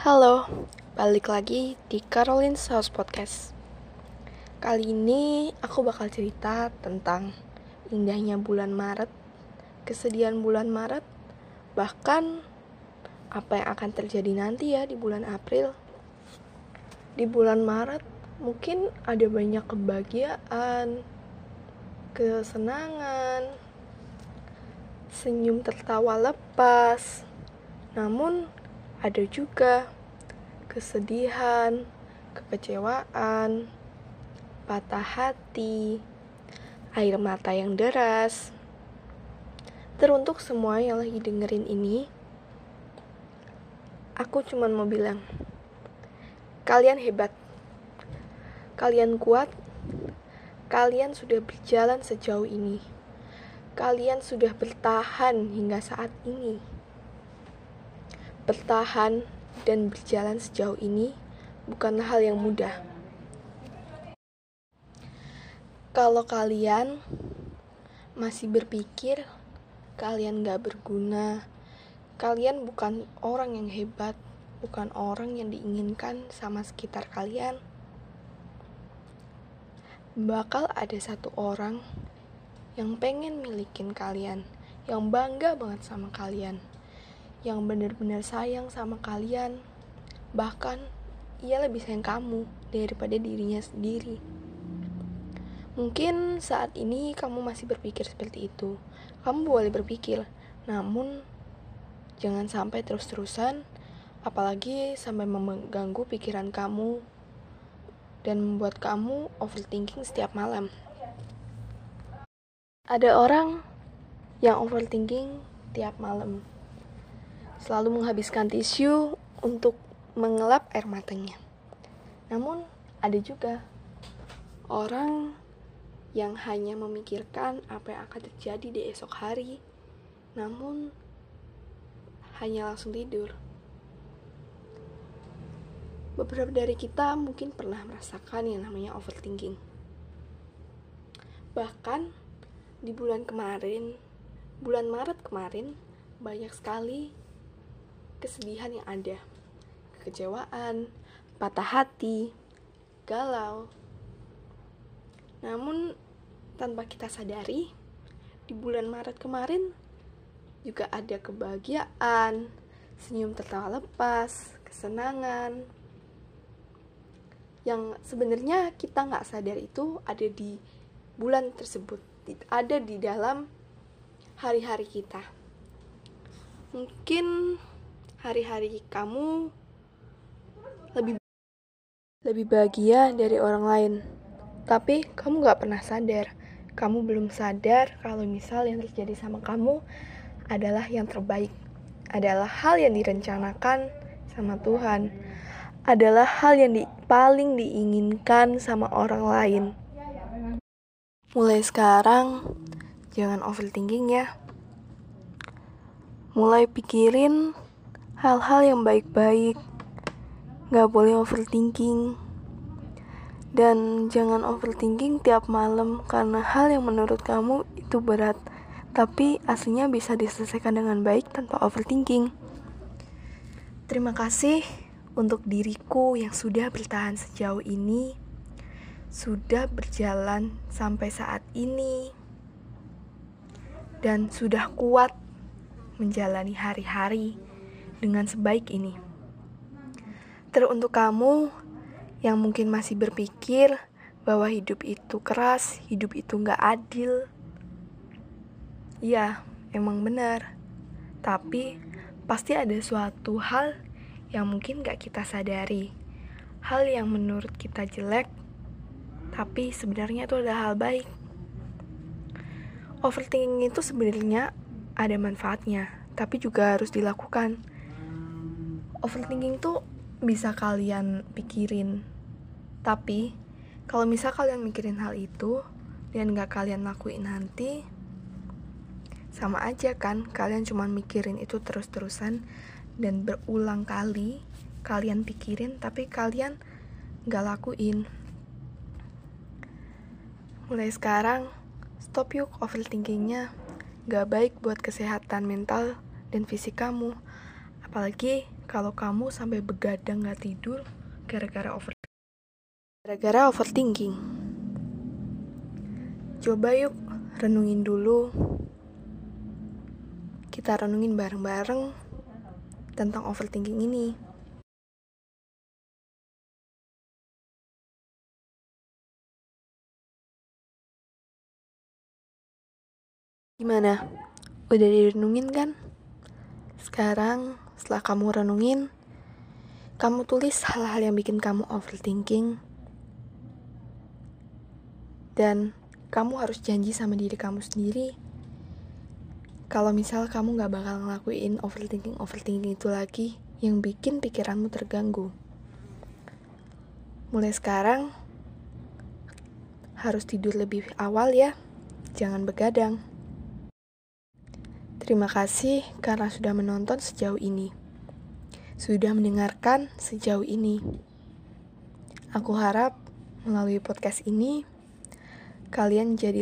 Halo, balik lagi di Caroline's House Podcast. Kali ini aku bakal cerita tentang indahnya bulan Maret, kesedihan bulan Maret, bahkan apa yang akan terjadi nanti ya di bulan April. Di bulan Maret mungkin ada banyak kebahagiaan, kesenangan, senyum tertawa lepas. Namun ada juga kesedihan, kekecewaan, patah hati, air mata yang deras. Teruntuk semua yang lagi dengerin ini, aku cuma mau bilang, kalian hebat, kalian kuat, kalian sudah berjalan sejauh ini, kalian sudah bertahan hingga saat ini bertahan dan berjalan sejauh ini bukanlah hal yang mudah. Kalau kalian masih berpikir kalian gak berguna, kalian bukan orang yang hebat, bukan orang yang diinginkan sama sekitar kalian, bakal ada satu orang yang pengen milikin kalian, yang bangga banget sama kalian yang benar-benar sayang sama kalian. Bahkan ia lebih sayang kamu daripada dirinya sendiri. Mungkin saat ini kamu masih berpikir seperti itu. Kamu boleh berpikir, namun jangan sampai terus-terusan, apalagi sampai mengganggu pikiran kamu dan membuat kamu overthinking setiap malam. Ada orang yang overthinking tiap malam selalu menghabiskan tisu untuk mengelap air matanya. Namun, ada juga orang yang hanya memikirkan apa yang akan terjadi di esok hari, namun hanya langsung tidur. Beberapa dari kita mungkin pernah merasakan yang namanya overthinking. Bahkan di bulan kemarin, bulan Maret kemarin, banyak sekali kesedihan yang ada, kekecewaan, patah hati, galau. Namun, tanpa kita sadari, di bulan Maret kemarin juga ada kebahagiaan, senyum tertawa lepas, kesenangan, yang sebenarnya kita nggak sadar itu ada di bulan tersebut, ada di dalam hari-hari kita. Mungkin hari-hari kamu lebih lebih bahagia dari orang lain. Tapi kamu gak pernah sadar. Kamu belum sadar kalau misal yang terjadi sama kamu adalah yang terbaik. Adalah hal yang direncanakan sama Tuhan. Adalah hal yang di, paling diinginkan sama orang lain. Mulai sekarang, jangan overthinking ya. Mulai pikirin hal-hal yang baik-baik, gak boleh overthinking. Dan jangan overthinking tiap malam karena hal yang menurut kamu itu berat, tapi aslinya bisa diselesaikan dengan baik tanpa overthinking. Terima kasih untuk diriku yang sudah bertahan sejauh ini, sudah berjalan sampai saat ini, dan sudah kuat menjalani hari-hari dengan sebaik ini. Teruntuk kamu yang mungkin masih berpikir bahwa hidup itu keras, hidup itu nggak adil. Ya, emang benar. Tapi pasti ada suatu hal yang mungkin gak kita sadari. Hal yang menurut kita jelek, tapi sebenarnya itu adalah hal baik. Overthinking itu sebenarnya ada manfaatnya, tapi juga harus dilakukan overthinking tuh bisa kalian pikirin. Tapi kalau misal kalian mikirin hal itu dan gak kalian lakuin nanti sama aja kan kalian cuma mikirin itu terus-terusan dan berulang kali kalian pikirin tapi kalian gak lakuin. Mulai sekarang stop yuk overthinkingnya. Gak baik buat kesehatan mental dan fisik kamu apalagi kalau kamu sampai begadang gak tidur gara-gara over gara-gara overthinking. Coba yuk renungin dulu. Kita renungin bareng-bareng tentang overthinking ini. Gimana? Udah direnungin kan? Sekarang, setelah kamu renungin, kamu tulis hal-hal yang bikin kamu overthinking. Dan kamu harus janji sama diri kamu sendiri. Kalau misal kamu gak bakal ngelakuin overthinking-overthinking itu lagi yang bikin pikiranmu terganggu. Mulai sekarang, harus tidur lebih awal ya. Jangan begadang. Terima kasih karena sudah menonton sejauh ini. Sudah mendengarkan sejauh ini. Aku harap melalui podcast ini kalian jadi